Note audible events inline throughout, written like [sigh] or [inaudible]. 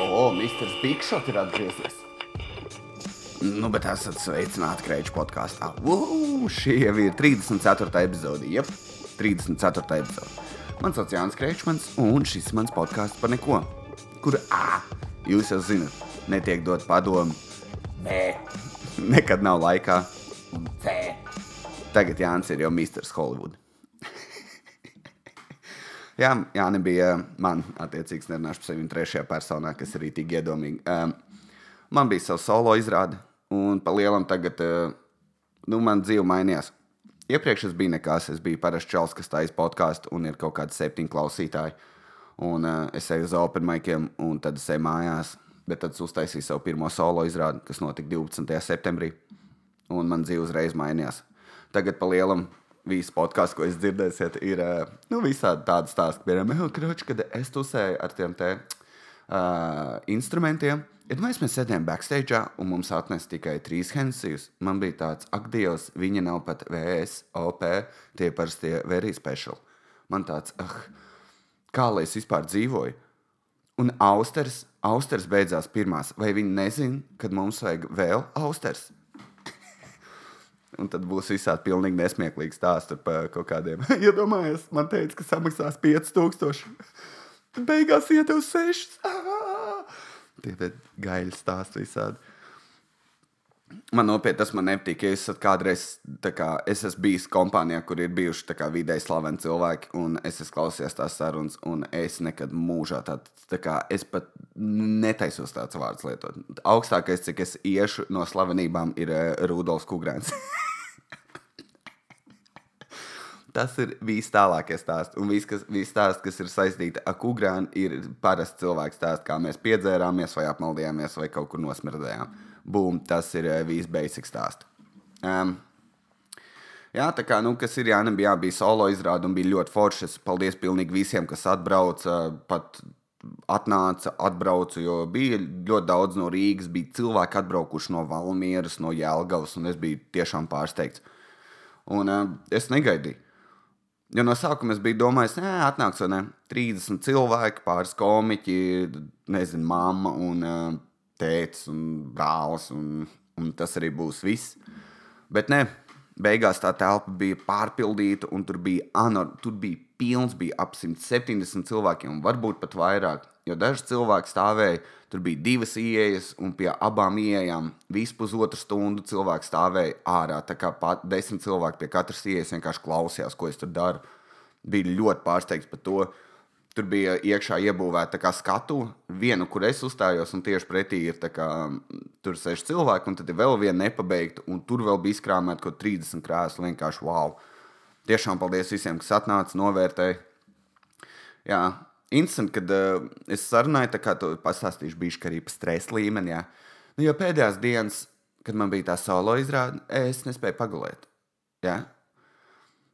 O, Mr. Bigshot ir atgriezies. Nu, bet esat sveicināti Kreņķa podkāstā. Šī jau ir 34. epizode. Jep, 34. epizode. Mans sauc Jānis Krečmans, un šis mans podkāsts par neko. Kur A, jūs jau zinat, netiek dot padomu. B, nekad nav laikā. Un C, tagad Jānis ir jau Mr. Hollywood. Jā, jā nebija man, attiecīgs, nerunāšu par sevi trešajā personā, kas arī tik iedomīgi. Um, man bija savs solo izrāde, un pa lielam tagad, uh, nu, man dzīve mainījās. Iepriekš es biju nekas, es biju parasts čels, kas taisa podkāstu, un ir kaut kādi septiņi klausītāji. Un uh, es eju uz open maikiem, un tad es eju mājās. Bet tad es uztaisīju savu pirmo solo izrādi, kas notika 12. septembrī. Un man dzīve uzreiz mainījās. Tagad pa lielam visi podkāsti, ko jūs dzirdēsiet, ir nu, visādi tādi stāsti. Piemēram, kroči, kad es tusēju ar tiem te, uh, instrumentiem. Iedomājieties, mēs sēdējām backstage, un mums atnesa tikai trīs hensijas. Man bija tāds, ak, Dievs, viņa nav pat VSOP, tie parasti very special. Man tāds, ah, kā lai es vispār dzīvoju? Un austers, austers beidzās pirmās. Vai viņi nezina, kad mums vajag vēl austers? Un tad būs visādi pilnīgi nesmieklīgi stāsti par kaut kādiem. [laughs] Iedomājieties, man teica, ka samaksās 5000. Beigās iet uz 6. [laughs] Tie ir gaļi stāsti visādi. Man nopietni tas man nepatīk. Ja es kādreiz kā, es esmu bijis kompānijā, kur ir bijuši kā, vidēji slaveni cilvēki, un es esmu klausījies tās sarunas, un es nekad mūžā tādu, tā kā, es pat netaisos tāds vārds lietot. Augstākais, cik es iešu no slavenībām, ir uh, Rudolfs Kungrāns. [laughs] Tas ir viss tālākie stāsti. Un viss, kas, viss stāsts, kas ir saistīts ar Kungrānu, ir parasts cilvēks stāsts, kā mēs piedzērāmies, vai apmaldījāmies, vai kaut kur nosmirdējām. Bum, tas ir uh, viss basic stāsts. Um, jā, tā kā, nu, kas ir, jā, nebija, jā, bija solo izrāde un bija ļoti foršas. Paldies pilnīgi visiem, kas atbrauca, pat atnāca, atbrauca, jo bija ļoti daudz no Rīgas, bija cilvēki atbraukuši no Valmieras, no Jēlgavas, un es biju tiešām pārsteigts. Un uh, es negaidīju. Jo no sākuma es biju domājis, ka atnāks ne, 30 cilvēki, pāris komiķi, nezinu, mamma un tēvs un brālis, un, un tas arī būs viss. Bet nē, beigās tā telpa bija pārpildīta, un tur bija, anor, tur bija pilns, bija ap 170 cilvēkiem, varbūt pat vairāk. Jo daži cilvēki stāvēja, tur bija divas ieejas, un pie abām ieejām visu pusotru stundu cilvēki stāvēja ārā. Tā kā pat desmit cilvēki pie katras ieejas vienkārši klausījās, ko es tur daru. Bija ļoti pārsteigts par to. Tur bija iekšā iebūvēta skatu, viena, kur es uzstājos, un tieši pretī ir kā, tur seši cilvēki, un tad ir vēl viena nepabeigta, un tur vēl bija izkrāmēta kaut 30 krēslu. Vienkārši wow! Tiešām paldies visiem, kas atnāca, novērtēja. Jā, interesanti, kad uh, es sarunāju, tā kā tu pastāstīšu, bija arī par stresa līmeni. Jā. Nu, jo pēdējās dienas, kad man bija tā solo izrāde, es nespēju pagulēt. Jā.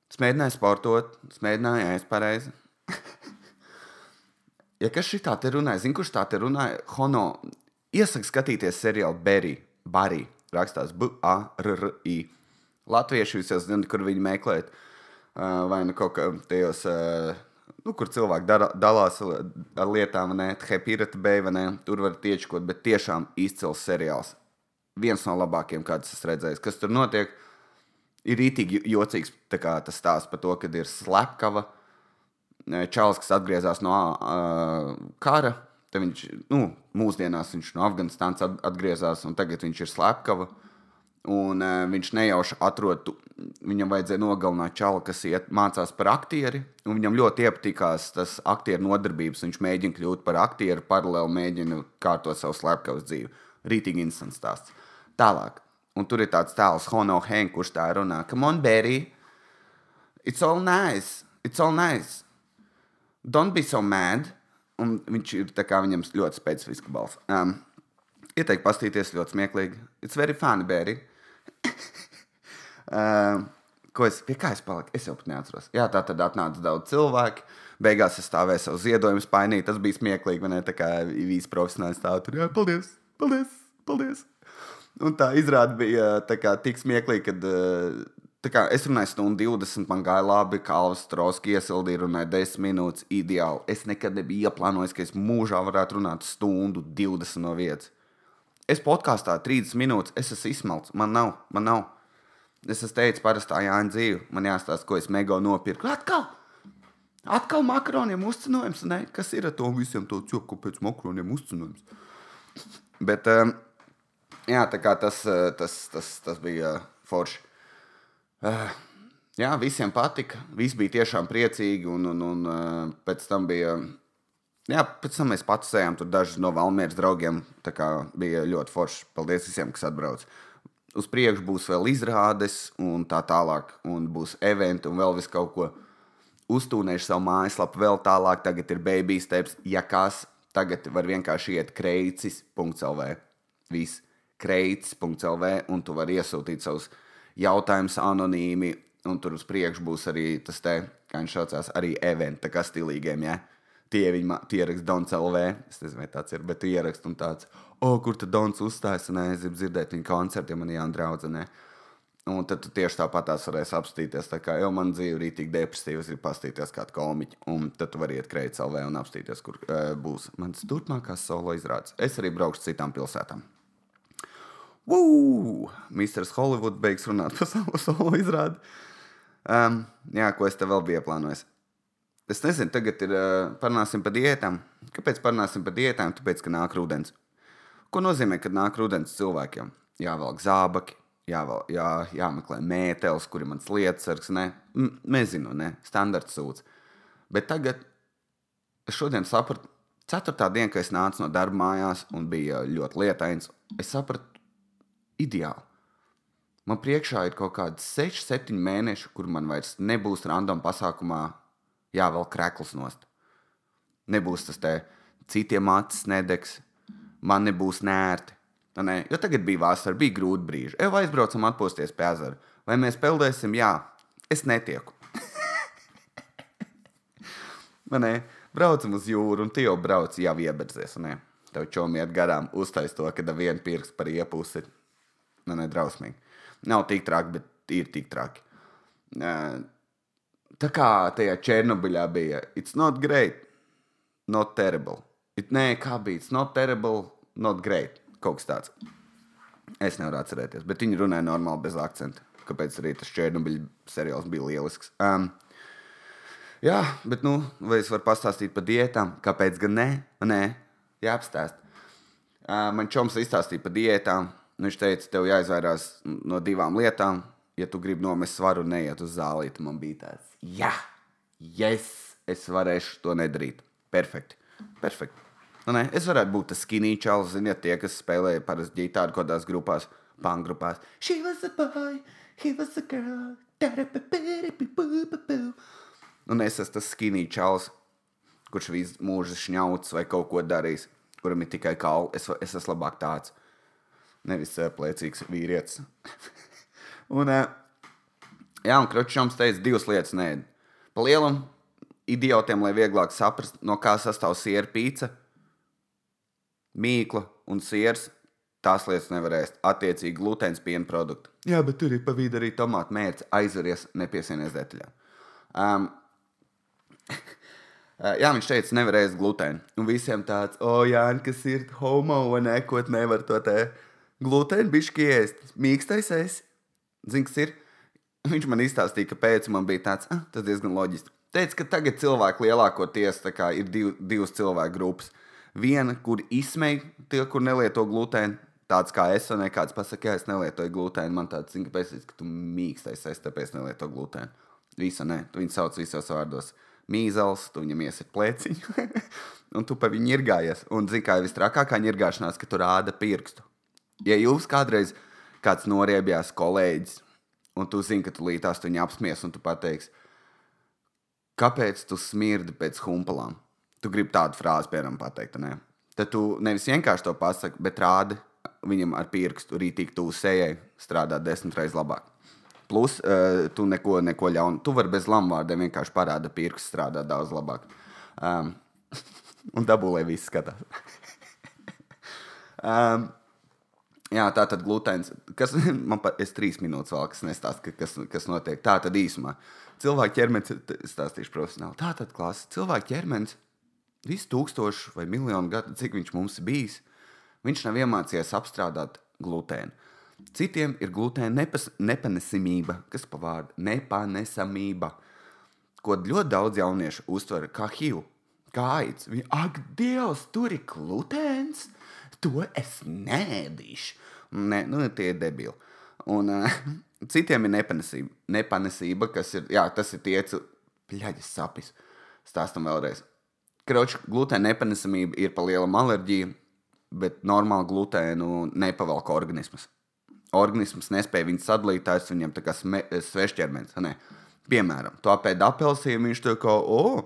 Es mēģināju sportot, es mēģināju ēst pareizi. [laughs] ja kas šī tā te runāja, zinu, kurš tā te runāja, Hono, iesaku skatīties seriālu Berry, Barry, rakstās B-A-R-R-I. Latvieši jūs jau zināt, kur viņi meklēt, uh, vai nu kaut kā tajos. Uh, nu, kur cilvēki dara, dalās ar lietām, ne Hepirata Bay, ne tur var tiečkot, bet tiešām izcils seriāls. Viens no labākajiem, kāds esmu redzējis. Kas tur notiek? Ir rītīgi jocīgs kā, tas stāsts par to, ka ir slepkava. Čāls, kas atgriezās no uh, kara, tad viņš, nu, mūsdienās viņš no Afganistānas atgriezās, un tagad viņš ir slepkava. Un uh, viņš nejauši atrod viņam vajadzēja nogalināt čalu, kas iet, mācās par aktieri. Viņam ļoti iepatikās tas aktieru nodarbības. Viņš mēģina kļūt par aktieru, paralēli mēģina kārtot savu slepkavas dzīvi. Rītīgi instants stāsts. Tālāk. Un tur ir tāds tēls, Hono Hen, kurš tā runā. Come on, Berry! It's all nice! It's all nice! Don't be so mad! Un viņš ir tā kā viņam ļoti specifisks balss. Um, Ieteiktu pastīties ļoti smieklīgi. It's very funny, Berry! Uh, [laughs] ko es, pie kā es paliku? Es jau pat neatceros. Jā, tā tad atnāca daudz cilvēku. Beigās es stāvēju savu ziedojumu spainīt. Tas bija smieklīgi. Man tā kā visi profesionāli stāv tur. Jā, paldies, paldies, paldies. Un tā izrāda bija kā, tik smieklīga, ka Tā kā es runāju stundu 20, man gāja labi, kā Alvis Strauski iesildīja, runāja 10 minūtes, ideāli. Es nekad nebiju ieplānojis, ka es mūžā varētu runāt stundu 20 no vietas. Es podkāstā 30 minūtes, es esmu izsmelts, man nav, man nav. Es esmu teicis, parastā Jāņa dzīve, man jāstāsta, ko es mega nopirku. Atkal! Atkal makaroniem uzcenojums, ne? Kas ir ar to visiem to cilvēku pēc makaroniem uzcenojums? Bet, um, jā, tā kā tas, tas, tas, tas bija forši. Uh, jā, visiem patika. Visi bija tiešām priecīgi. Un, un, un pēc tam bija. Jā, pēc tam mēs pats sējām tur dažus no Valmieras draugiem. Tā kā bija ļoti forši. Paldies visiem, kas atbrauc. Uz priekšu būs vēl izrādes, un tā tālāk. Un būs eventi un vēl vis kaut ko. Uztūnēšu savu mājaslapu vēl tālāk. Tagad ir baby steps. Ja kas, tagad var vienkārši iet kreicis.lv. Viss kreicis.lv un tu vari iesūtīt savus jautājums anonīmi, un tur uz priekšu būs arī tas te, kā viņš saucās, arī events, tā kā stilīgiem. Ja? Tie viņi ieraksta Dons LV. Es nezinu, vai tāds ir, bet tu ieraksti un tāds, oh, kur tad Dons uzstājas, un es gribu dzirdēt viņa koncertu, ja man jāna draudzenē. Un tad tu tieši tāpat tās varēsi apstīties. Tā kā jau man dzīve ir rītīgi depresīva, es gribu pastīties kādu komiķu. Un tad tu vari iet kreidīt LV un apstīties, kur uh, būs mans turpmākās solo izrādes. Es arī braukšu citām pilsētām. Woo! Misters Hollywood beigs runāt par savu [laughs] solo izrādi. Um, jā, ko es te vēl biju plānojis. Es nezinu, tagad ir uh, parunāsim par diētām. Kāpēc parunāsim par diētām? Tāpēc, ka nāk rudens. Ko nozīmē, kad nāk rudens cilvēkiem? Jāvelk zābaki, jāvel, jā, jāmeklē mētelis, kur ir mans lietasargs. Ne, nezinu, ne, standarts sūds. Bet tagad es šodien sapratu, ceturtā diena, kad es nācu no darba mājās un bija ļoti lietains, es sapratu, ideāli. Man priekšā ir kaut kādi 6, 7 mēneši, kur man vairs nebūs random pasākumā jāvelk krekls nost. Nebūs tas te citiem acis nedegs, man nebūs nērti. Ne? Jo tagad bija vasara, bija grūti brīži. Evo aizbraucam atpūsties pie ezera. Vai mēs peldēsim? Jā, es netieku. [laughs] ne? Braucam uz jūru, un tu jau brauc, jau ieberdzies. Ne? Tev čomiet garām uztais to, kad viena pirksts par iepusi nu, nedrausmīgi. Nav tik traki, bet ir tik traki. Tā kā tajā Černobiļā bija, it's not great, not terrible. It, nē, kā bija, it's not terrible, not great. Kaut kas tāds. Es nevaru atcerēties, bet viņi runāja normāli bez akcenta. Kāpēc arī tas Černobiļa seriāls bija lielisks. Um, jā, bet nu, vai es varu pastāstīt par diētām? Kāpēc gan ne? Nē, jāapstāst. Uh, man čoms izstāstīja par diētām viņš teica, tev jāizvairās no divām lietām. Ja tu gribi nomest svaru, neiet uz zālīti. Man bija tāds, jā, yes, es varēšu to nedarīt. Perfekti. Perfekti. Nu, ne, es varētu būt tas skinny čels, ziniet, tie, kas spēlē parasti ģitāru kaut kādās grupās, pangrupās. She was a boy, he was a girl. Un es esmu tas skinny čels, kurš visu mūžu šņauts vai kaut ko darījis, kuram ir tikai kauli. Es, es esmu labāk tāds nevis uh, plēcīgs vīrietis. [laughs] un, uh, jā, un Kročs teica, divas lietas nē. Pa lielam idiotiem, lai vieglāk saprast, no kā sastāv siera pīca, mīkla un siers. Tās lietas nevar ēst. Attiecīgi, glutēns piena produktu. Jā, bet tur ir pa vidu arī tomātu mērķis. Aizveries, nepiesienies detaļām. Um, [laughs] Jā, viņš teica, nevar ēst glutēnu. Un visiem tāds, o, oh, Jā, kas ir homo vai nē, ko nevar to teikt glutēna bišķi ēst, mīkstais ēs. Zini, kas ir? Viņš man izstāstīja, kāpēc man bija tāds, ah, tas diezgan loģiski. Teica, ka tagad cilvēki lielākoties ir div, divas cilvēku grupas. Viena, kur izsmeļ tie, kur nelieto glutēnu, tāds kā es, un kāds pasakā, ja es nelietoju glutēnu, man tāds, zini, kāpēc, ka tu mīkstais esi, tāpēc nelieto glutēnu. Visa nē, tu viņu sauc visos vārdos. Mīzels, tu viņam iesit plēciņu, [laughs] un tu pa viņu ir gājies. Un, zini, kā ir visstrakākā ņirgāšanās, ka tu rāda pirkstu. Ja jūs kādreiz kāds noriebjās kolēģis, un tu zini, ka tu tu viņu apsmies, un tu pateiksi, kāpēc tu smirdi pēc humpalām? Tu gribi tādu frāzi, piemēram, pateikt, ne? Tad tu nevis vienkārši to pasaki, bet rādi viņam ar pirkstu rītīgi tuvu sejai, strādā desmit reizes labāk. Plus, uh, tu neko, neko ļaunu. Tu vari bez lamuvārdiem vienkārši parādīt, pirksts strādā daudz labāk. Um, [laughs] un dabū, lai viss skatās. um, [laughs] Jā, tā tad glutēns, kas [laughs] man pat ir trīs minūtes vēl, kas nestāsta, kas, kas notiek. Tā tad īsumā cilvēka ķermenis, stāstīšu profesionāli. Tā tad klasa cilvēka ķermenis visu tūkstošu vai miljonu gadu, cik viņš mums bijis, viņš nav iemācījies apstrādāt glutēnu. Citiem ir glutēna nepanesamība, kas pa vārdu nepanesamība, ko ļoti daudz jauniešu uztver kā HIV, kā aids. Viņi, ak, Dievs, tur ir glutēns, to es nēdīšu. Nē, nu, tie ir debili. Un uh, [laughs] citiem ir nepanesība, nepanesība, kas ir, jā, tas ir tie, pļaģis sapis. Stāstam vēlreiz. Kroča glutēna nepanesamība ir pa liela alerģija, bet normāli glutēnu nepavalk organisms organisms nespēja viņu sadalīt, tas viņam tā kā svešķermenis. Piemēram, tu apēdi apelsīnu, viņš tā kā, oh,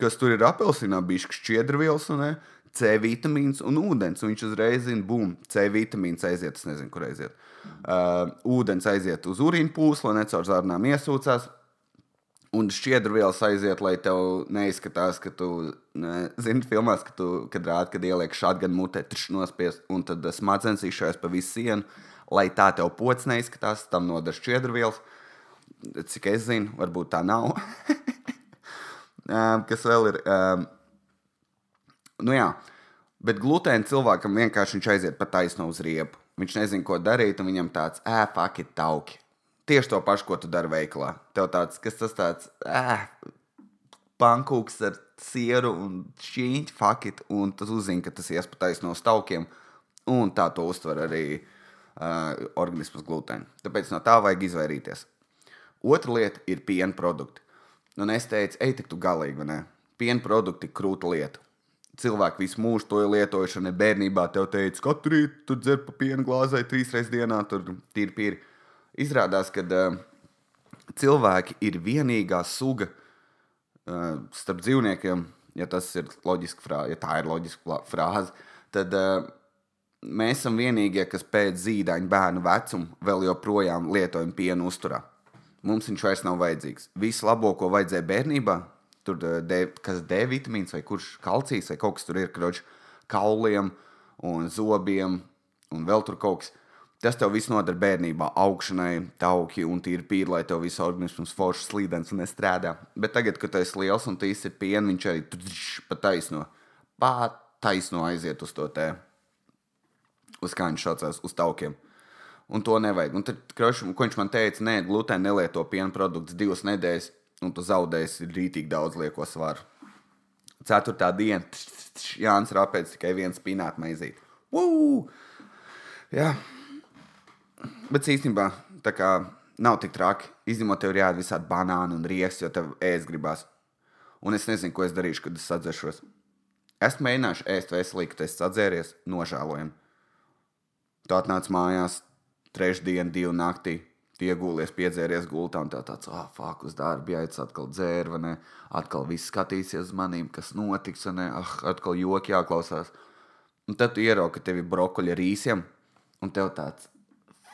kas tur ir apelsīnā, bija šķiedrvielas, un C vitamīns un ūdens. Un viņš uzreiz zina, bum, C vitamīns aiziet, es nezinu, kur aiziet. Uh, ūdens aiziet uz urīna pūslu, necaur zārnām iesūcās. Un šķiedrvielas aiziet, lai tev neizskatās, ka tu, ne, zini, filmās, ka tu, kad rāda, kad ieliek šādu gan mutē, trš nospiest, un tad smadzenes izšājas pa visu sienu lai tā tev pocis neizskatās, tam noder šķiedrvielas. Cik es zinu, varbūt tā nav. [laughs] um, kas vēl ir? Um, nu jā, bet glutēna cilvēkam vienkārši viņš aiziet pa taisno uz riepu. Viņš nezina, ko darīt, un viņam tāds ēpaki tauki. Tieši to pašu, ko tu dari veikalā. Tev tāds, kas tas tāds, ēh, pankūks ar sieru un šķīņķi, fakit, un tas uzzina, ka tas ies pa taisno uz taukiem, un tā to uztver arī uh, organismas glutēnu. Tāpēc no tā vajag izvairīties. Otra lieta ir piena produkti. Nu, un es teicu, ej, tik tu galīgi, vai ne? Piena produkti ir krūta lieta. Cilvēki visu mūžu to ir lietojuši, un bērnībā te teica, ka katru rītu dzer pa piena glāzē trīs reizes dienā, tur tīri pīri. Izrādās, ka uh, cilvēki ir vienīgā suga uh, starp dzīvniekiem, ja ir frāze, ja tā ir loģiska frāze, tad uh, mēs esam vienīgie, kas pēc zīdaiņa bērnu vecuma vēl joprojām lietojam pienu uzturā. Mums viņš vairs nav vajadzīgs. Visu labo, ko vajadzēja bērnībā, tur D, kas D vitamīns vai kurš kalcijs vai kaut kas tur ir, kroč, kauliem un zobiem un vēl tur kaut kas. Tas tev viss noder bērnībā, augšanai, tauki un tīri pīri, lai tev viss organisms foršs, slīdens un nestrādā. Bet tagad, kad tu esi liels un tu izsver pienu, viņš arī pa taisno, pa taisno aiziet uz to tēmu uz kā viņš saucās, uz taukiem. Un to nevajag. Un tad, kroš, ko viņš man teica, nē, glutēna nelieto piena produktus divas nedēļas, un tu zaudēsi rītīgi daudz lieko svaru. Ceturtā diena, Jānis Rāpēts tikai viens spināts maizīt. Woo! Jā. Bet īstenībā tā kā nav tik traki. Izņemot, tev ir jādara visādi banāni un rieks, jo tev ēst gribās. Un es nezinu, ko es darīšu, kad es sadzeršos. Es mēģināšu ēst veselīgi, kad es sadzēries, nožēlojami. Tu atnāc mājās trešdien, divu naktī. Iegūlies, piedzēries gultā, un tā tāds, ah, fuck, uz darbu jāiet, atkal dzērva, ne, atkal viss skatīsies uz maniem, kas notiks, ne, ah, atkal joki jāklausās. Un tad tu ieraugi, ka tev ir brokoļi ar īsiem, un tev tāds,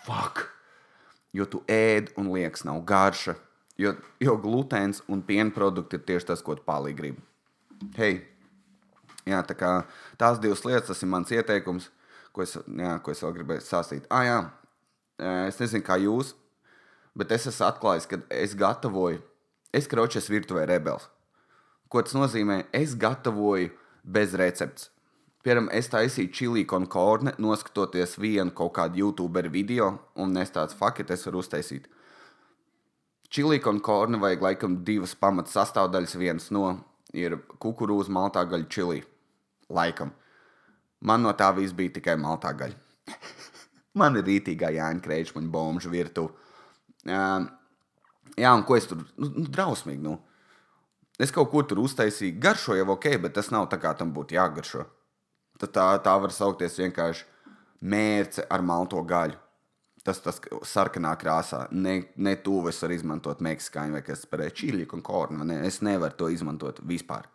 fuck, jo tu ēd un liekas nav garša, jo, jo glutēns un piena produkti ir tieši tas, ko tu palīgi gribi. Hei, jā, tā kā tās divas lietas, tas ir mans ieteikums ko es, jā, ko es vēl gribēju stāstīt. Ah, jā, es nezinu, kā jūs, bet es esmu atklājis, ka es gatavoju, es kroču esmu virtuvē rebels. Ko tas nozīmē? Es gatavoju bez receptes. Piemēram, es taisīju čili konkorne, noskatoties vienu kaut kādu YouTuberu video, un es tāds fakti, es varu uztaisīt. Čili konkorne vajag laikam divas pamatas sastāvdaļas. Viens no ir kukurūza, maltā gaļa, čili. Laikam. Man no tā viss bija tikai maltā gaļa. [laughs] Man ir rītīgā Jāņa Kreitsmaņa bomžu virtuve. Uh, jā, un ko es tur nu, nu, drausmīgi. Nu. Es kaut ko tur uztaisīju, garšo jau ok, bet tas nav tā kā tam būtu jāgaršo. Tad tā, tā var saukties vienkārši mērce ar malto gaļu. Tas tas sarkanā krāsā. Ne, ne tuvu es varu izmantot meksikāņu vai kas par čīļu un kornu. Ne, es nevaru to izmantot vispār.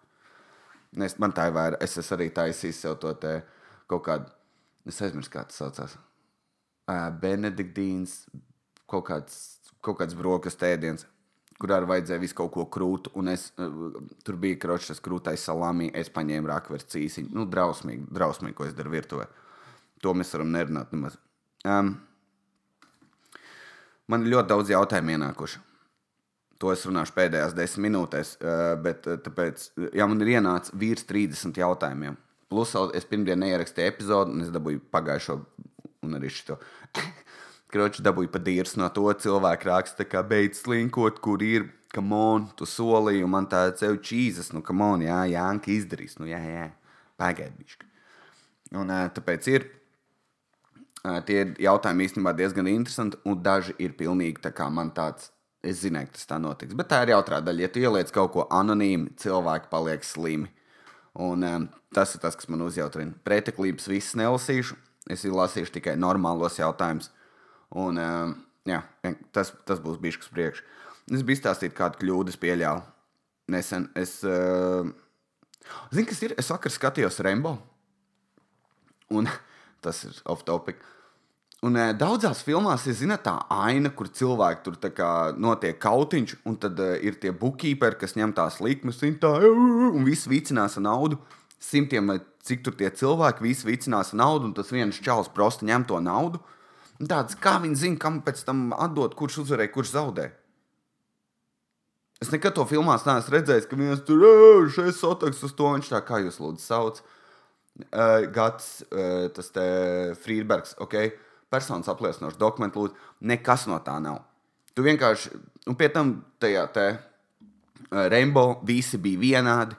Es, man tā ir vairāk. Es esmu arī taisījis sev to te. Kaut kādu, es aizmirsu, kā tas saucās. Uh, Benediktīns, kaut kāds, kaut kāds brokastu ēdiens, kurā vajadzēja visu kaut ko krūtu. Un es, uh, tur bija kročs, krūtais salāmī, es paņēmu rakveru cīsiņu. Nu, drausmīgi, drausmīgi, ko es daru virtuvē. To mēs varam nerunāt nemaz. Um, man ir ļoti daudz jautājumu ienākuši. To es runāšu pēdējās desmit minūtēs, uh, bet uh, tāpēc, ja man ir ienācis virs 30 jautājumiem, plus es pirmdien neierakstīju epizodi, un es dabūju pagājušo un arī šo. Kroķis dabūja pa dīrs no to cilvēku raksta, kā beidz slinkot, kur ir, kam on, tu solīji, un man tā ceļ čīzes, nu, kam on, jā, jā, Anka izdarīs, nu, jā, jā, pagaidīšu. Un tāpēc ir tie jautājumi īstenībā diezgan interesanti, un daži ir pilnīgi tā kā man tāds. Es zināju, ka tas tā notiks. Bet tā ir jautrā daļa. Ja tu ieliec kaut ko anonīmu, cilvēki paliek slimi. Un, um, tas ir tas, kas man uzjautrina. Preteklības viss nelasīšu. Es lasīšu tikai normālos jautājumus. Un, um, jā, tas, tas būs bijis uz priekšu. Es biju izstāstījis, kādu kļūdu es pieļāvu. Nesen es. Uh, Zini, kas ir? Es vakar skatījos Rembo. Un [laughs] tas ir off topic. Un e, daudzās filmās ir zina, tā aina, kur cilvēki tur kā, notiek kautiņš, un tad e, ir tie bookkeeperi, kas ņem tās likmes, un, tā, un viss vicinās naudu. Simtiem, cik tur tie cilvēki, visi vicinās naudu, un tas viens čels prosti ņem to naudu. Tāds, kā viņi zina, kam pēc tam atdot, kurš uzvarēja, kurš zaudēja. Es nekad to filmās neesmu redzējis, ka viens tur ir sotaks uz to, viņš tā kā jūs lūdzu sauc. Uh, Gats, uh, tas te Friedbergs, ok personas apliecinošs dokuments, lūdzu, nekas no tā nav. Tu vienkārši, un pie tam tajā te uh, Rainbow visi bija vienādi.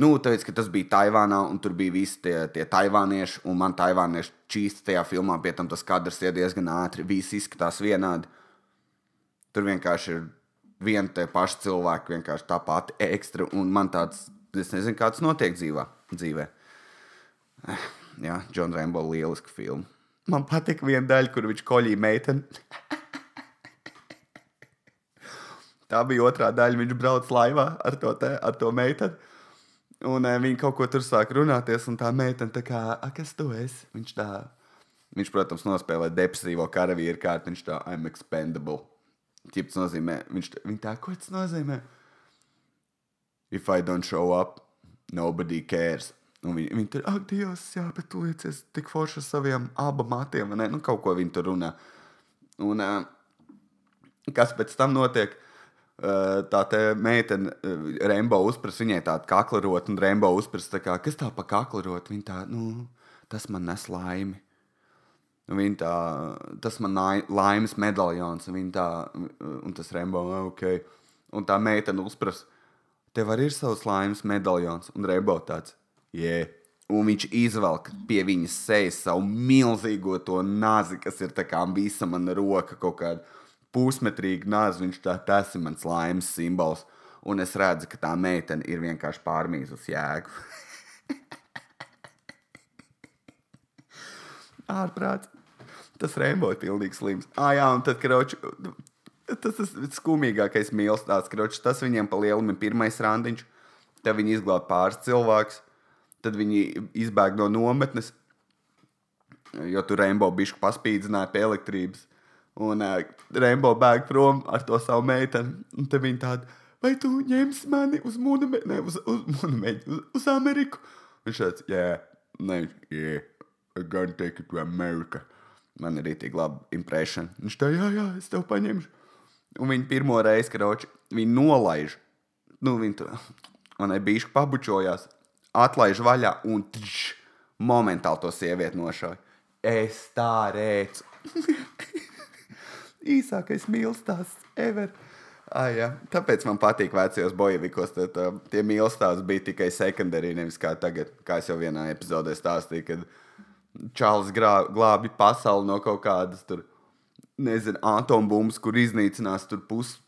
Nu, tāpēc, ka tas bija Taivānā, un tur bija visi tie, tie taivānieši, un man taivānieši čīst tajā filmā, pie tam tas kadrs ir diezgan ātri, visi izskatās vienādi. Tur vienkārši ir viena tie paši cilvēki, vienkārši tā pati ekstra, un man tāds, es nezinu, kāds notiek dzīvā, dzīvē. Jā, Džona Rainbow lieliska filma. Man patika viena daļa, kur viņš koļīja meiteni. [laughs] Tā bija otrā daļa. Viņš brauc laivā ar to, te, ar to meiteni. Un e, viņi kaut ko tur sāk runāties, un tā meitene tā kā, kas tu esi? Viņš tā, viņš, protams, nospēlē depresīvo karavīru kārtu. Viņš tā, I'm expendable. Ķips nozīmē, viņš tā, viņa tā, ko tas nozīmē? If I don't show up, nobody cares. Un viņi, viņi tur, ak, Dievs, jā, bet tu liecies tik forši ar saviem abiem matiem, vai ne? Nu, kaut ko viņi tur runā. Un uh, kas pēc tam notiek? Uh, tā te meitene, Rembo uzpras viņai tādu kaklarot, un Rembo uzpras tā kā, kas tā pa kaklarot? Viņa tā, nu, tas man nes laimi. Viņa tā, tas man laimes medaļons, un tā, un tas Rembo, ok. Un tā meitene uzpras, tev arī ir savs laimes medaļons, un Rembo tāds Yeah. Un viņš izvelk pie viņas sejas savu milzīgo to nazi, kas ir tā kā mana roka, kaut kāda pusmetrīga nazi. Viņš tā, tas ir mans laimes simbols. Un es redzu, ka tā meitene ir vienkārši pārmīzus jēgu. [laughs] Ārprāts. Tas Rainbow ir pilnīgi slims. Ah, jā, un tad, kroči, tas ir skumīgākais mīlestības, ka tas viņiem pa lielam ir pirmais randiņš. Te viņi izglāb pāris cilvēkus Tad viņi izbēga no nometnes, jo tur Rainbow bišku paspīdzināja pie elektrības. Un uh, Rainbow bēg prom ar to savu meiteni. Un tad viņi tādi, vai tu ņemsi mani uz monumentu, ne uz, uz, monumentu, uz, uz Ameriku? Viņš tāds, jā, ne, yeah, I'm gonna take it to America. Man ir rītīgi laba impresija. Viņš tā, jā, jā, es tev paņemšu. Un viņi pirmo reizi, kad viņi nolaiž, nu, viņi tur, un ne bijuši pabučojās atlaiž vaļā un tš, momentāli to sievieti nošauj. Es tā rēcu. Īsākais mīlestības ever. Ah, jā. Tāpēc man patīk vecajos bojavikos. Tad, uh, tie mīlestības bija tikai sekundāri, nevis kā tagad, kā jau vienā epizodē stāstīju, kad Čālijs glābi pasauli no kaut kādas tur, nezinu, atombumbas, kur iznīcinās pusi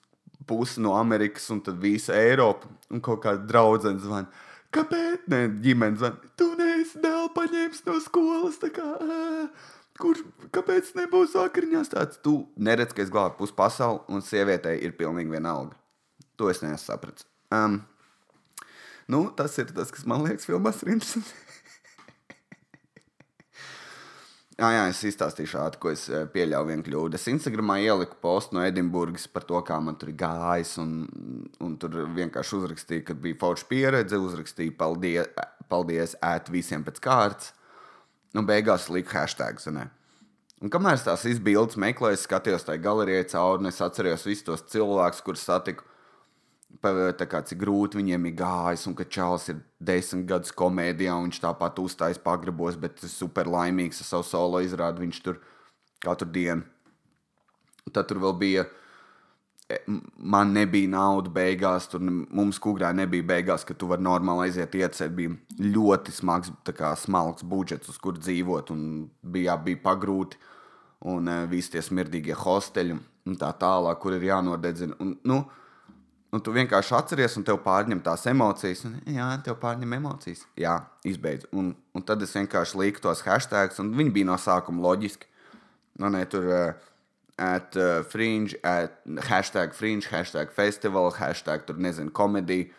pus no Amerikas un tad visa Eiropa un kaut kāda draudzene zvana Kāpēc? Nē, ģimenes zvan, tu neesi dēlu paņēmis no skolas. Kā, kur, kāpēc nebūs vakariņās tāds? Tu neredz, ka es glābu pusi pasauli, un sievietei ir pilnīgi vienalga. To es nesapratu. Um, nu, tas ir tas, kas man liekas, filmās ir interesanti. Jā, [laughs] jā, es izstāstīšu šādu, ko es pieļāvu vienu kļūdu. Es Instagramā ieliku postu no Edinburgas par to, kā man tur gājis. Un, un tur vienkārši uzrakstīju, ka bija forša pieredze, uzrakstīju, paldies, paldies ēt visiem pēc kārtas. Nu, beigās liku hashtag. Ne? Un kamēr tās izbildes meklēju, skatījos tajā galerijā cauri, un es atceros visus tos cilvēkus, kurus satiku. Kā cik grūti viņiem ir gājis, un ka Čāls ir desmit gadus komēdijā, un viņš tāpat uzstājas pagrabos, bet ir super laimīgs ar savu solo izrādi. Viņš tur katru dienu. Tad tur vēl bija e, man nebija naudas beigās, tur mums kukurā nebija beigās, ka tu vari normāli aiziet iecēt. Bija ļoti smags, kā, smalks budžets, uz kur dzīvot, un bija, bija pagrūti. Un uh, visi tie smirdīgie hosteļi un tā tālāk, kur ir jānodedzina. Un, nu, un tu vienkārši atceries, un tev pārņem tās emocijas. Un, jā, tev pārņem emocijas. Jā, izbeidz. Un, un tad es vienkārši liku tos hashtags, un viņi bija no sākuma loģiski. Nu, ne, tur, uh, at uh, fringe, at hashtag fringe, hashtag festival, hashtag tur nezinu, komēdija.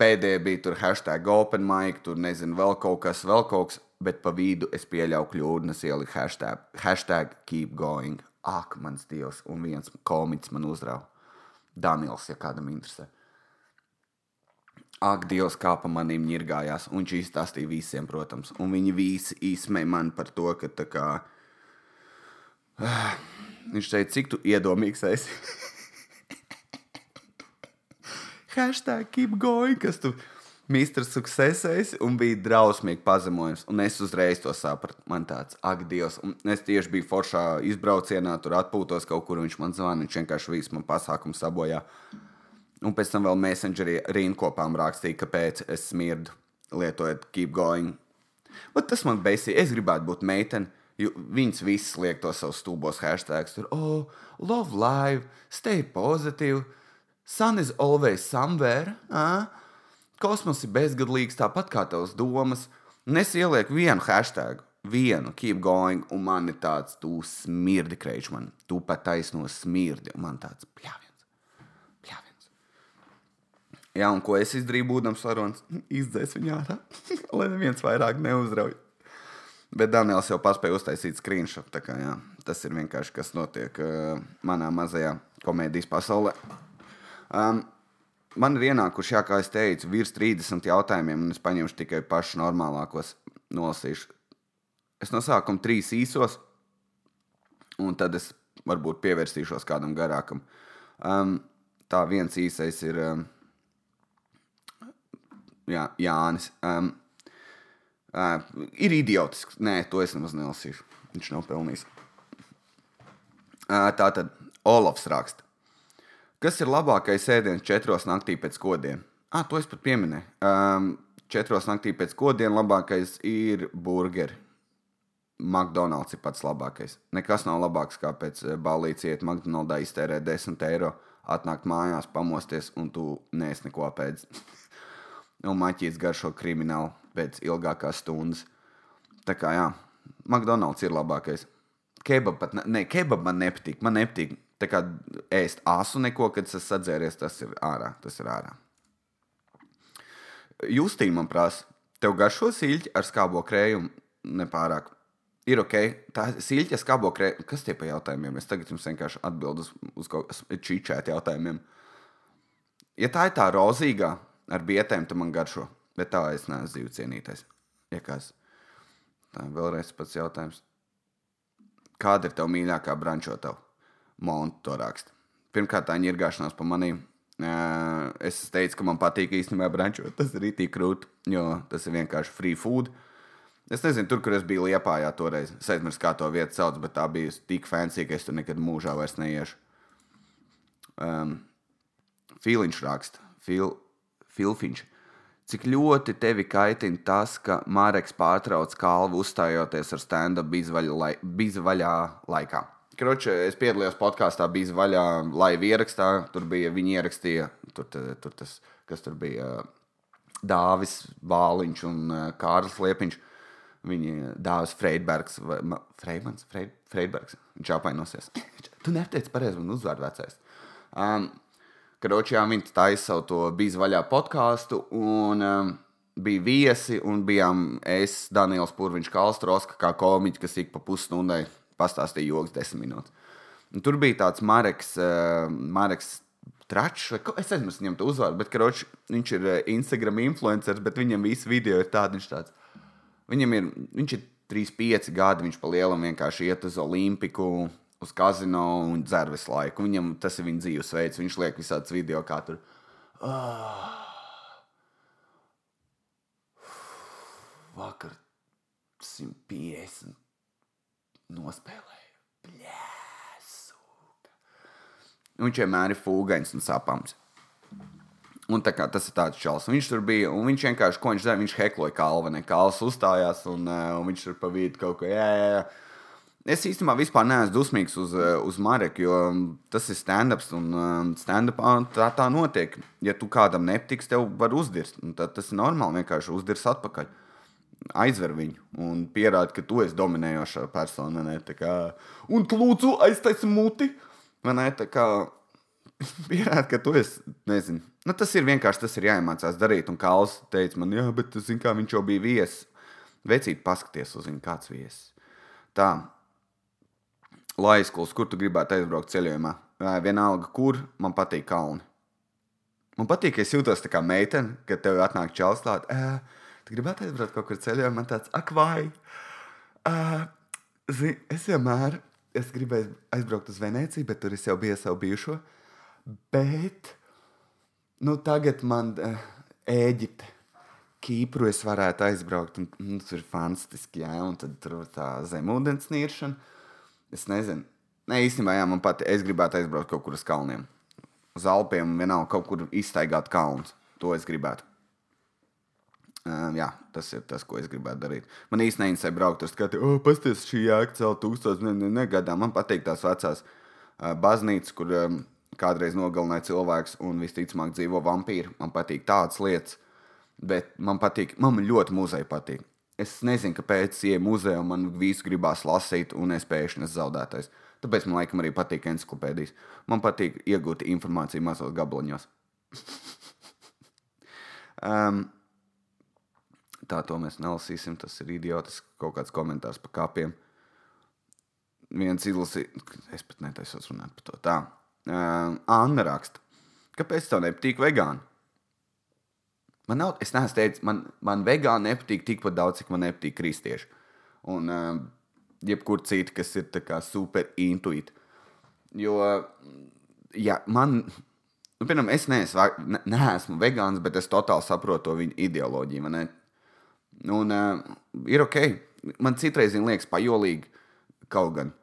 Pēdējā bija tur hashtag open mic, tur nezinu, vēl kaut kas, vēl kaut kas, bet pa vidu es pieļauju es ieliku hashtag, hashtag keep going. Ak, mans dievs, un viens komiķis man uzrāva. Daniels, ja kādam interesē. Ak, Dievs, kā pa maniem ņirgājās, un viņš izstāstīja visiem, protams, un viņi visi īsmēja man par to, ka tā kā Viņš teica, cik tu iedomīgs esi. Hashtag keep going, kas tu Mr. Success un bija drausmīgi pazemojums. Un es uzreiz to sapratu. Man tāds, ak, Dievs, un es tieši biju foršā izbraucienā, tur atpūtos kaut kur, un viņš man zvanīja, viņš vienkārši visu man pasākumu sabojā. Un pēc tam vēl Messengerī rīnkopām rakstīja, kāpēc es smirdu, lietojot keep going. Bet tas man beisīja. Es gribētu būt meitene Viņas visas liek to savus stūbos hashtags. Tur, oh, love life, stay positive, sun is always somewhere. Uh? Kosmos ir bezgadīgs, tāpat kā tavs domas. Un es ielieku vienu hashtag, vienu, keep going, un man ir tāds, tu smirdi, kreič man, tu pat taisno smirdi, un man tāds pļāviens, pļāviens. Jā, un ko es izdarīju, būdams varonis, [laughs] izdzēs viņu ārā, [laughs] lai neviens vairāk neuzrauj. Bet Daniels jau paspēja uztaisīt screenshot. Kā, jā, tas ir vienkārši kas notiek uh, manā mazajā komēdijas pasaulē. Um, man ir ienākuši, jā, kā es teicu, virs 30 jautājumiem, un es paņemšu tikai pašus normālākos, nolasīšu. Es no sākuma trīs īsos, un tad es varbūt pievērsīšos kādam garākam. Um, tā viens īsais ir um, jā, Jānis. Um, Uh, ir idiotisks. Nē, to es nemaz nelasīšu. Viņš nav pelnījis. Uh, tā tad Olofs raksta. Kas ir labākais ēdiens četros naktī pēc kodiem? Ah, to es pat pieminēju. Um, četros naktī pēc kodiem labākais ir burgeri. McDonald's ir pats labākais. Nekas nav labāks kā pēc balīdzes iet McDonald's, iztērēt 10 eiro, atnākt mājās, pamosties un tu nēs neko pēc. [laughs] un maķīts garšo kriminālu pēc ilgākās stundas. Tā kā jā, McDonald's ir labākais. Kebab pat ne, ne kebab man nepatīk. Man nepatīk tā kā ēst asu neko, kad es sadzēries, tas ir ārā. Tas ir ārā. Justīna man prasa, tev garšo siļķi ar skābo krējumu nepārāk. Ir ok, tā ir siļķa skābo krējumu. Kas tie pa jautājumiem? Es tagad jums vienkārši atbildu uz, uz kaut kādiem čīčēt jautājumiem. Ja tā ir tā rozīgā ar bietēm, tad man garšo. Bet tā es neesmu dzīvu cienītais. Ja kas? Tā ir vēlreiz pats jautājums. Kāda ir tava mīļākā brančotava? Montu to raksta. Pirmkārt, tā ir gāšanās pa maniem. Es teicu, ka man patīk īstenībā brančot. Tas ir itī krūti, jo tas ir vienkārši free food. Es nezinu, tur, kur es biju Liepājā toreiz. Es aizmirsu, kā to vietu sauc, bet tā bija tik fancy, ka es tur nekad mūžā vairs neiešu. Um, Filiņš raksta. Fil, Filfiņš. Cik ļoti tevi kaitina tas, ka Māreks pārtrauc kalvu uzstājoties ar stand-up bizvaļā laikā? Kroči, es piedalījos podkāstā, bija vaļā laiva ierakstā. Tur bija viņi ierakstīja, tur, tur tas, kas tur bija Dāvis Vāliņš un Kārlis Liepiņš. Viņi dāvāja Freidbergs, vai Freidmans, Freid, Freidbergs. Viņš apvainosies. [laughs] tu neteici pareizi man uzvārdu vecais. Um, Kročijā viņi taisa savu to bija vaļā podkāstu, un um, bija viesi, un bijām es, Daniels Pūriņš, Kalstroska, kā komiķis, kas ik pa pusstundai pastāstīja joks desmit minūtes. Un tur bija tāds Mareks, uh, Mareks Tračs, vai ko, es aizmirsu viņam to uzvārdu, bet kroč, viņš ir uh, Instagram influenceris, bet viņam visi video ir tādi, viņš tāds. Viņam ir, viņš ir 3, 5 gadi viņš pa lielam vienkārši iet uz Olimpiku, uz kazino un dzer visu laiku. Viņam tas ir viņa dzīvesveids. Viņš liek visādus video, kā tur. Ah. Vakar 150 nospēlēju. Bļēsuka. Viņš vienmēr ir fūgains un sapams. Un kā, tas ir tāds čels. Viņš tur bija, un viņš vienkārši, ko viņš darīja, viņš hekloja kalveni. Kalvs uzstājās, un, uh, un viņš tur pa vidu kaut ko, jā. Es īstenībā vispār neesmu dusmīgs uz, uz Mareku, jo tas ir stand-ups, un stand-upā tā, tā notiek. Ja tu kādam nepatiks, tev var uzdirst. Tad tas ir normāli, vienkārši uzdirs atpakaļ. Aizver viņu un pierāda, ka tu esi dominējošā persona. Ne? Kā, un lūdzu aiztaisi muti. Vai ne? Tā kā [laughs] pierāda, ka tu esi, nezinu, Nu, tas ir vienkārši tas ir jāiemācās darīt. Un Kāls teica man, jā, bet zin, kā, viņš jau bija viesis. Vecīt, paskaties uz viņu, kāds viesis. Tā, Laiskuls, kur tu gribētu aizbraukt ceļojumā? Vienalga, kur man patīk kalni. Man patīk, ka es jūtos tā kā meitene, kad tev atnāk čels klāt. Tu gribētu aizbraukt kaut kur ceļojumā, man tāds ak, vai. Uh, zin, es vienmēr es gribēju aizbraukt uz Venēciju, bet tur es jau biju savu bijušo. Bet nu, tagad man Ēģipte. Kīpru es varētu aizbraukt, un nu, tas ir fantastiski. Jā, un tad tur tā zemūdens niršana. Es nezinu, Nē, īstenībā, jā, man pat es gribētu aizbraukt kaut kur uz kalniem. Uz Alpiem, vienalga, kaut kur iztaigāt kalnus. To es gribētu. Um, jā, tas ir tas, ko es gribētu darīt. Man īstenībā neinteresē braukt uz skatu, oh, pasties, šī jēga celt tūkstoši, ne, ne, ne gadā. Man patīk tās vecās uh, baznīcas, kur um, kādreiz nogalināja cilvēks un visticamāk dzīvo vampīri. Man patīk tādas lietas, bet man patīk, man ļoti muzeja patīk. Es nezinu, kāpēc ienāku muzejā, man visu gribās lasīt, un es pēkšņi esmu zaudētais. Tāpēc man laikam arī patīk encyklopēdijas. Man patīk iegūt informāciju mazos gabaliņos. [laughs] um, tā to mēs nelasīsim. Tas ir idiotisks kaut kāds komentārs par kāpiem. Viens izlasīja, es pat netaisos runāt par to. Tā, Uh, Anna raksta, kāpēc tev nepatīk vegāni? Man nav, es neesmu teicis, man, man vegāni nepatīk tikpat daudz, cik man nepatīk kristieši. Un uh, jebkur citi, kas ir super intuīti. Jo, ja man, nu, piemēram, es neesmu, ne, neesmu vegāns, bet es totāli saprotu to viņa ideoloģiju. Un uh, ir ok, man citreiz liekas pajolīgi kaut gan.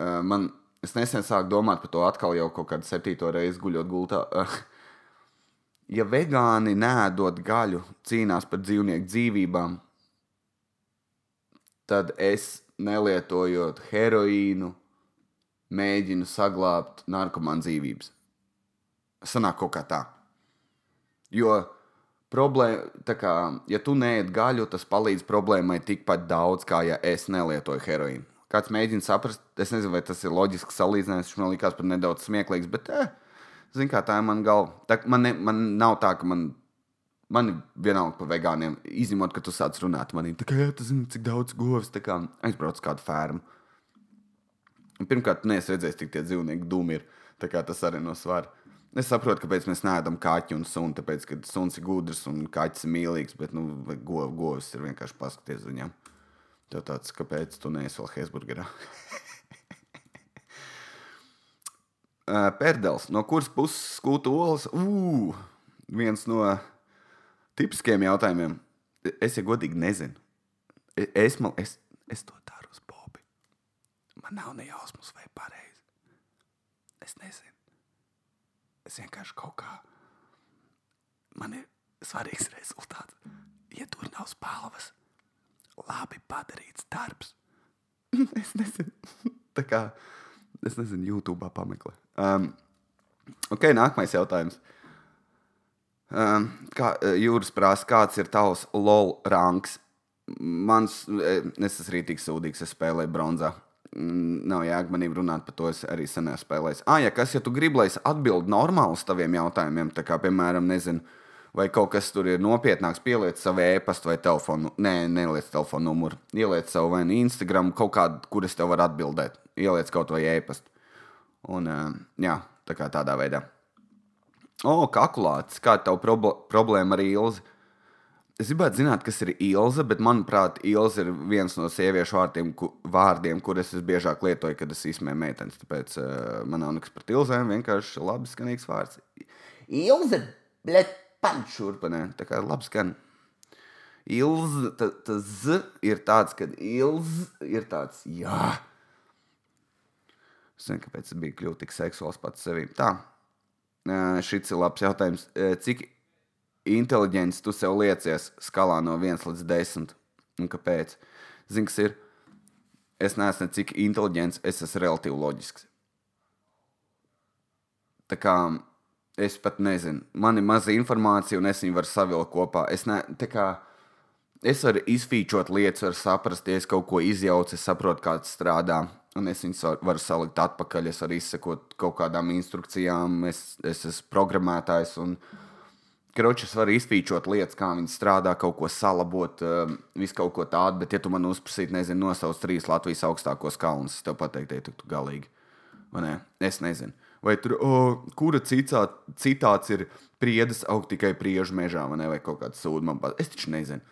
Uh, man es nesen sāku domāt par to atkal jau kaut kādu septīto reizi guļot gultā. [laughs] ja vegāni nēdot gaļu, cīnās par dzīvnieku dzīvībām, tad es nelietojot heroīnu, mēģinu saglabāt narkomānu dzīvības. Sanāk kaut kā tā. Jo problēma, tā kā, ja tu neēd gaļu, tas palīdz problēmai tikpat daudz, kā ja es nelietoju heroīnu kāds mēģina saprast, es nezinu, vai tas ir loģisks salīdzinājums, man likās pat nedaudz smieklīgs, bet, eh, zin kā, tā ir man galva. Tā, man, ne, man nav tā, ka man, man ir vienalga par vegāniem, izņemot, ka tu sāc runāt manī, tā kā, jā, tu zini, cik daudz govs, tā kā aizbrauc kādu fermu. Un pirmkārt, neesi redzējis, cik tie dzīvnieki dūmi ir, tā kā tas arī no svara. Es saprotu, kāpēc mēs neēdam kaķu un sunu, tāpēc, ka suns ir gudrs un kaķis ir mīlīgs, bet, nu, govs ir vienkārši paskaties uz viņiem. Tev tāds, kāpēc tu neesi vēl Hesburgerā? [laughs] Pērdels, no kuras puses skūta olas? Ugh, viens no tipiskiem jautājumiem. Es, ja godīgi, nezinu. Es, man, es, es to daru uz Bobi. Man nav ne jausmas, vai pareizi. Es nezinu. Es vienkārši kaut kā. Man ir svarīgs rezultāts. Ja tur nav spēlvas, labi padarīts darbs. [laughs] es nezinu, tā kā es nezinu, YouTube pameklē. Um, ok, nākamais jautājums. Um, kā, jūras prasa, kāds ir tavs LOL ranks? Mans, es esmu rītīgi sūdīgs, es spēlēju bronzā. Mm, nav jēga runāt par to, es arī sen esmu spēlējis. Ah, ja kas, ja tu gribi, lai es atbildētu normāli uz taviem jautājumiem, tā kā, piemēram, nezinu, vai kaut kas tur ir nopietnāks, pieliec savu e-pastu vai telefonu. Nē, neliec telefonu numuru. Ieliec savu vai nu Instagram, kaut kādu, kur es tev varu atbildēt. Ieliec kaut vai e-pastu. Un, jā, tā kā tādā veidā. O, kakulāts, kāda tev prob problēma ar ilzi? Es gribētu zināt, kas ir Ilza, bet manuprāt, Ilza ir viens no sieviešu vārdiem, ku, vārdiem kurus es biežāk lietoju, kad es izsmēju meitenes. Tāpēc uh, man nav nekas par Ilzēm, vienkārši labi skanīgs vārds. Ilza, blet, panšurpanē. Tā kā labi skan. Ilza, tas z ir tāds, kad ilz ir tāds, jā. Es nezinu, kāpēc es biju kļuvis tik seksuāls pats sevī. Tā, šis ir labs jautājums. Cik inteliģents tu sev liecies skalā no 1 līdz 10? Un kāpēc? Zini, kas ir? Es neesmu cik inteliģents, es esmu relatīvi loģisks. Tā kā es pat nezinu, man ir maza informācija, un es viņu varu savilkt kopā. Es, ne, kā, es varu izfīčot lietas, varu saprast, ja es kaut ko izjaucu, es saprotu, kā tas strādā. Un es viņus varu, varu salikt atpakaļ, es varu izsekot kaut kādām instrukcijām, es, es esmu programmētājs. Un, Kroķis var izfīčot lietas, kā viņi strādā, kaut ko salabot, uh, visu kaut ko tādu, bet, ja tu man uzprasītu, nezinu, nosauc trīs Latvijas augstākos kalnus, es tev pateiktu, ja tu galīgi. Vai ne? Es nezinu. Vai tur, oh, kura citā, citāts ir priedes augt tikai priežu mežā, vai, ne? vai kaut kāda sūda man pat. Es taču nezinu.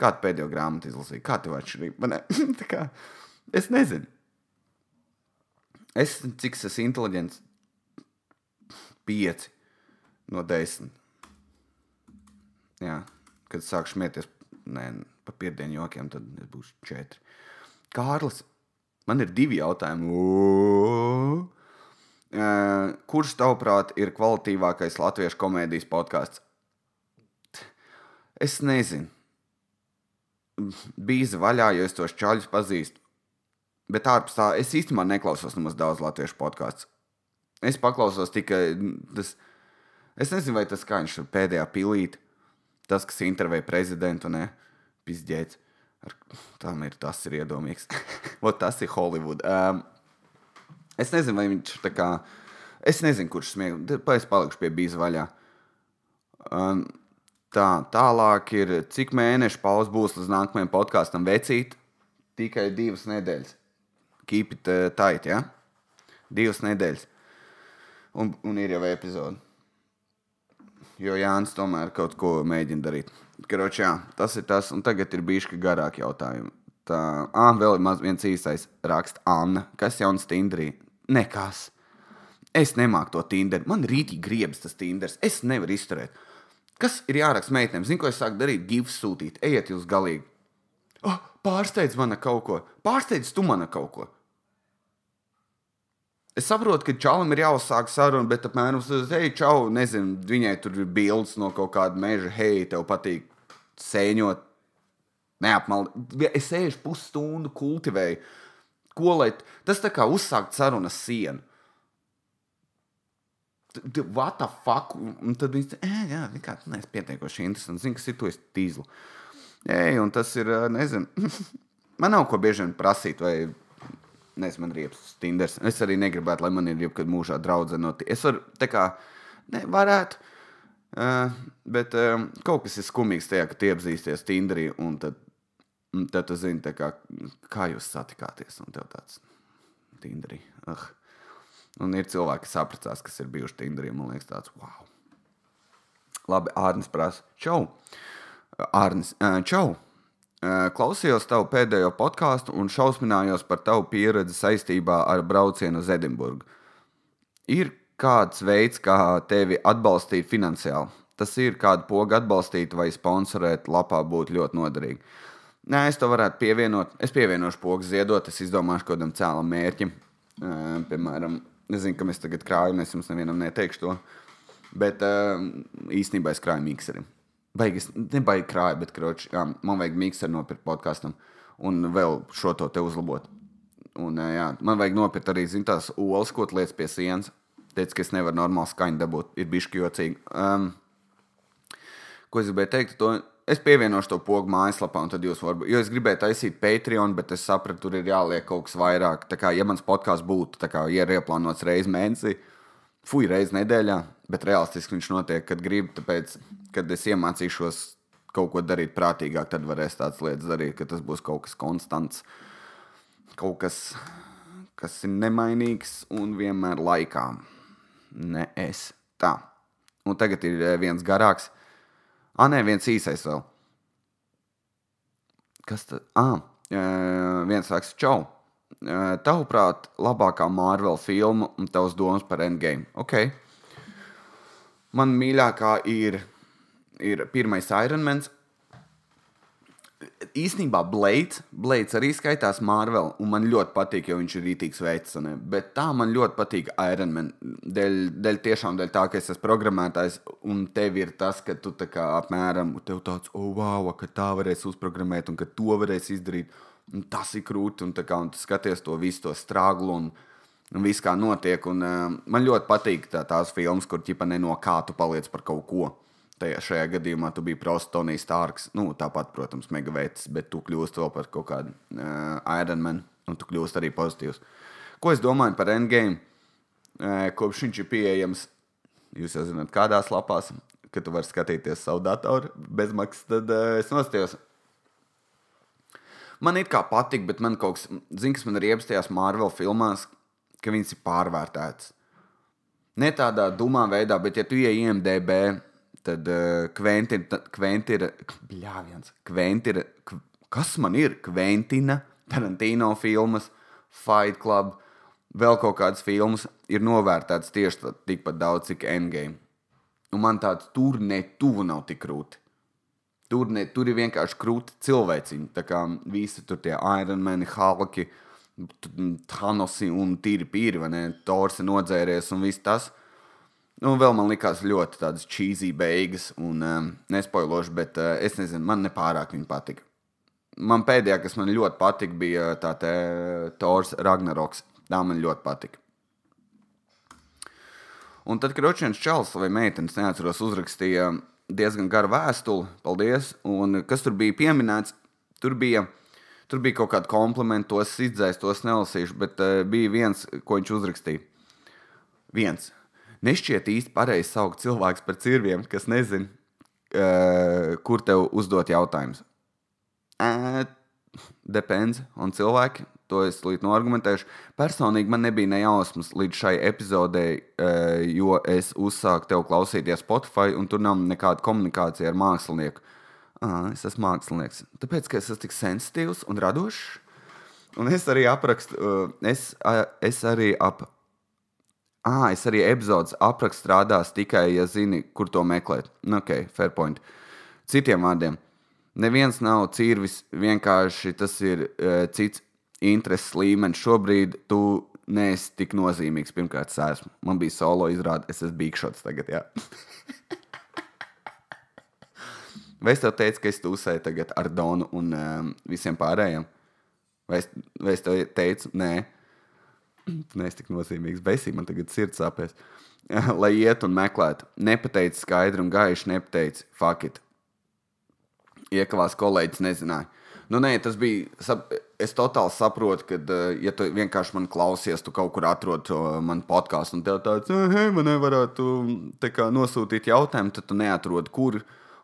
Kādu pēdējo grāmatu izlasīju? Kā tev atšķirība? [laughs] kā, es nezinu. Es, cik es esmu inteliģents, pieci no desmit jā, kad sākšu smieties par piedienu jokiem, tad būšu četri. Kārlis, man ir divi jautājumi. O! Kurš, tavuprāt, ir kvalitīvākais latviešu komēdijas podkāsts? Es nezinu. Bija vaļā, jo es tos čaļus pazīstu. Bet ārpus tā, es īstenībā neklausos nemaz daudz latviešu podkāstu. Es paklausos tikai tas. Es nezinu, vai tas skaņš ir pēdējā pilīte tas, kas intervēja prezidentu, ne pizģēts. Tam ir tas ir iedomīgs. [laughs] Ot, tas ir Hollywood. Um, es nezinu, vai viņš tā kā. Es nezinu, kurš smieklīgi. Es palikšu pie bīza vaļā. Um, tā, tālāk ir, cik mēnešu pauze būs līdz nākamajam podkāstam vecīt. Tikai divas nedēļas. Keep it uh, tight, ja? Divas nedēļas. Un, un ir jau epizode jo Jānis tomēr kaut ko mēģina darīt. Karoč, jā, tas ir tas, un tagad ir bijuši garāki jautājumi. Tā, ah, vēl ir maz viens īsais raksts, Anna. Kas jauns Tinderī? Nekas. Es nemāku to Tinderu. Man rītīgi griebas tas Tinders. Es nevaru izturēt. Kas ir jāraksta meitenēm? Zinu, ko es sāku darīt? Gifs sūtīt. Ejiet jūs galīgi. Oh, pārsteidz man kaut ko. Pārsteidz tu man kaut ko. Es saprotu, ka čalam ir jāuzsāk saruna, bet apmēram tas ir, čau, nezinu, viņai tur ir bildes no kaut kāda meža, hei, tev patīk sēņot. Neapmaldi. Es sēžu pusstundu, kultivēju. Ko lai tas tā kā uzsākt sarunas sienu? What the fuck? Un tad viņš teica, e, jā, vienkārši neesmu pietiekoši interesants. Zinu, kas ir to tīzlu. Ej, un tas ir, nezinu, [laughs] man nav ko bieži vien prasīt, vai Nezinu, man ir riepas Tinders. Es arī negribētu, lai man ir jebkad mūžā draudzene no Tinders. Es varu, tā kā, ne, varētu. Uh, bet uh, kaut kas ir skumīgs tajā, ka tie apzīsties Tinderī, un tad, tad tu zini, kā, kā jūs satikāties. Un tev tāds Tinderī. Uh. Un ir cilvēki, kas apprecās, kas ir bijuši Tinderī. Man liekas, tāds wow. Labi, Ārnis prasa. Čau! Ārnis, čau! Klausījos tavu pēdējo podkāstu un šausminājos par tavu pieredzi saistībā ar braucienu uz Edinburgu. Ir kāds veids, kā tevi atbalstīt finansiāli. Tas ir kādu pogu atbalstīt vai sponsorēt, lapā būtu ļoti noderīgi. Nē, es to varētu pievienot. Es pievienošu pogu ziedot, es izdomāšu kaut kādam cēlam mērķim. Piemēram, nezinu, kam es tagad krāju, un es jums nevienam neteikšu to. Bet īstenībā es krāju mikserim. Baigas, nebaigi krāja, bet kroči, jā, man vajag mikseru nopirkt podkāstam un vēl šo to te uzlabot. Un, jā, man vajag nopirkt arī zin, tās olas, ko lietas pie sienas. Teicu, ka es nevaru normāli skaņu dabūt. Ir bijis jocīgi. Um, ko es gribēju teikt? To, es pievienošu to pogu mājaslapā, un tad jūs varat. Jo es gribēju taisīt Patreon, bet es sapratu, tur ir jāliek kaut kas vairāk. Tā kā, ja mans podkāsts būtu, kā, ieplānots reizes mēnesī, fuj, reizes nedēļā, bet realistiski viņš notiek, kad gribu. Tāpēc, kad es iemācīšos kaut ko darīt prātīgāk, tad varēs tādas lietas darīt, ka tas būs kaut kas konstants, kaut kas, kas ir nemainīgs un vienmēr laikā. Ne es. Tā. Un tagad ir eh, viens garāks. Ah, nē, viens īsais vēl. kas tad? Ah, viens raksta, čau. Tavuprāt, labākā Marvel filma un tavs domas par Endgame. Ok. Man mīļākā ir, ir pirmais Ironmans. Īsnībā Blades, Blades arī skaitās Marvel, un man ļoti patīk, jo viņš ir rītīgs veids. Bet tā man ļoti patīk Ironman. Dēļ, dēļ tiešām dēļ tā, ka es esmu programmētājs, un tev ir tas, ka tu tā kā apmēram tev tāds, oh, wow, ka tā varēs uzprogrammēt, un ka to varēs izdarīt. Un tas ir krūti, un, kā, un tu skaties to visu to strāglu. Un, un viss kā notiek. Un, uh, man ļoti patīk tā, tās filmas, kur ķipa ne no kā tu paliec par kaut ko tajā šajā gadījumā tu biji Prostonijs Stārks. Nu, tāpat, protams, megavēts, bet tu kļūsi vēl par kaut kādu uh, Ironman, un tu kļūsi arī pozitīvs. Ko es domāju par Endgame? Uh, kopš viņš ir pieejams, jūs jau zināt, kādās lapās, ka tu vari skatīties savu datoru bezmaksas, tad uh, es nostājos. Man it kā patīk, bet man kaut kas, zina, kas man ir iepstījās Marvel filmās, ka viņas ir pārvērtētas. Ne tādā dumā veidā, bet ja tu ieej IMDB, Tad uh, Kventina, Kventina, bļāviens, Kventina, kas man ir? Kventina, Tarantino filmas, Fight Club, vēl kaut kādas filmas ir novērtētas tieši tikpat daudz, cik Endgame. Un man tāds tur ne tuvu nav tik krūti. Tur, ne, tur ir vienkārši krūti cilvēciņi. Tā kā visi tur tie Ironmani, Halki, Thanosi un Tīri Pīri, vai ne? Tors ir nodzēries un viss tas. Nu, vēl man likās ļoti tādas cheesy beigas, un um, nespoiloši, bet uh, es nezinu, man nepārāk viņa patika. Man pēdējā, kas man ļoti patika, bija tā te Tors Ragnaroks. Tā man ļoti patika. Un tad Kročēns Čels vai meitenes, neatceros, uzrakstīja diezgan garu vēstuli. Paldies! Un kas tur bija pieminēts? Tur bija, tur bija kaut kāda komplimenta, tos izdzēs, tos nelasīšu, bet uh, bija viens, ko viņš uzrakstīja. Viens nešķiet īsti pareizi saukt cilvēku par cirviem, kas nezina, uh, kur tev uzdot jautājumus. Uh, depends on cilvēki. To es līdz noargumentēšu. Personīgi man nebija ne jausmas līdz šai epizodei, uh, jo es uzsāku tev klausīties Spotify, un tur nav nekāda komunikācija ar mākslinieku. Ah, es esmu mākslinieks. Tāpēc, ka es esmu tik sensitīvs un radošs. Un es arī aprakstu, uh, es, es arī ap Ah, es arī epizodes aprakstu strādās tikai, ja zini, kur to meklēt. Nu, ok, fair point. Citiem vārdiem, neviens nav cīrvis, vienkārši tas ir uh, cits intereses līmenis. Šobrīd tu neesi tik nozīmīgs. Pirmkārt, es esmu. Man bija solo izrāde, es esmu bigšots tagad. Vai es tev teicu, ka es tūsēju tagad ar Donu un um, visiem pārējiem? Vai es, vai es tev teicu, nē, [clears throat] Tu neesi tik nozīmīgs. Besī man tagad sirds sāpēs. [laughs] Lai iet un meklētu. Nepateici skaidri un gaiši, nepateici fakti. Iekavās kolēģis nezināja. Nu, nē, tas bija. Es totāli saprotu, ka, eh, ja tu vienkārši man klausies, tu kaut kur atrod manu podkāstu, un tev tāds, hei, man nevarētu kā, nosūtīt jautājumu, tad tu neatrod, kur.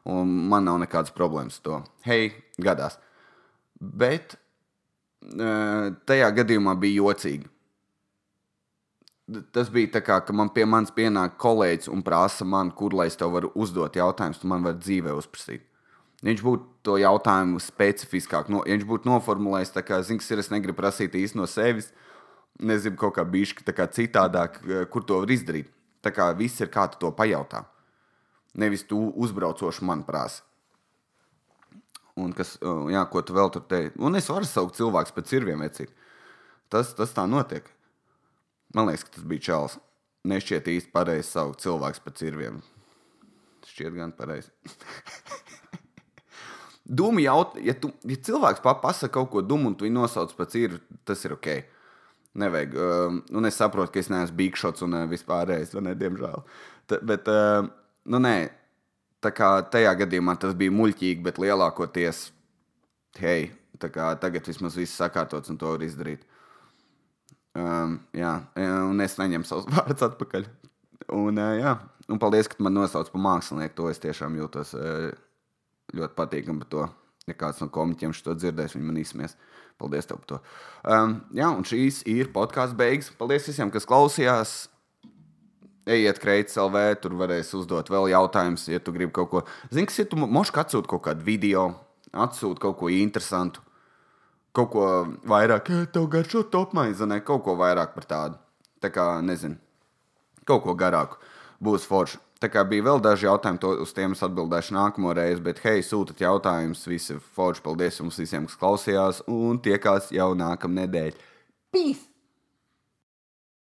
Un man nav nekādas problēmas ar to. Hei, gadās. Bet eh, tajā gadījumā bija jocīgi tas bija tā, kā, ka man pie manis pienāk kolēģis un prasa man, kur lai es tev varu uzdot jautājumus, tu man vari dzīvē uzprasīt. Viņš būtu to jautājumu specifiskāk, no, ja viņš būtu noformulējis, tā kā, zini, ir, es negribu prasīt īsti no sevis, nezinu, kaut kā bišķi kā citādāk, kur to var izdarīt. Tā kā viss ir kā tu to pajautā. Nevis tu uzbraucoši man prasa. Un kas, jā, ko tu vēl tur teici? Un es varu saukt cilvēku pēc cirviem, vecīt. Tas, tas tā notiek. Man liekas, ka tas bija čels. Nešķiet īsti pareizi saukt cilvēks pēc cirviem. Šķiet gan pareizi. [laughs] Dūmi jaut, ja, tu, ja cilvēks pasaka kaut ko dumu un tu viņu nosauc par cirvi, tas ir ok. Nevajag. Uh, un es saprotu, ka es neesmu bigšots un uh, vispārējais, vai ne, diemžēl. T bet, uh, nu nē, tā kā tajā gadījumā tas bija muļķīgi, bet lielākoties, hei, tā kā tagad vismaz viss sakārtots un to var izdarīt. Um, jā, un es neņemu savus [laughs] vārdus atpakaļ. Un, uh, jā, un paldies, ka man nosauc par mākslinieku. To es tiešām jūtos uh, ļoti patīkami par to. Ja kāds no komiķiem šo dzirdēs, viņi man izsmies. Paldies tev par to. Um, jā, un šīs ir podkāstu beigas. Paldies visiem, kas klausījās. Ejiet, kreits LV, tur varēs uzdot vēl jautājumus, ja tu gribi kaut ko. Zini, kas ir, tu moškā atsūti kaut kādu video Atsūta kaut ko interesantu, kaut ko vairāk, tev garšo topmaize, ne kaut ko vairāk par tādu. Tā kā, nezinu, kaut ko garāku būs forši. Tā kā bija vēl daži jautājumi, to, uz tiem es atbildēšu nākamo reizi, bet, hei, sūtiet jautājumus. Visi forši, paldies jums visiem, kas klausījās, un tiekās jau nākamnedēļ. Peace!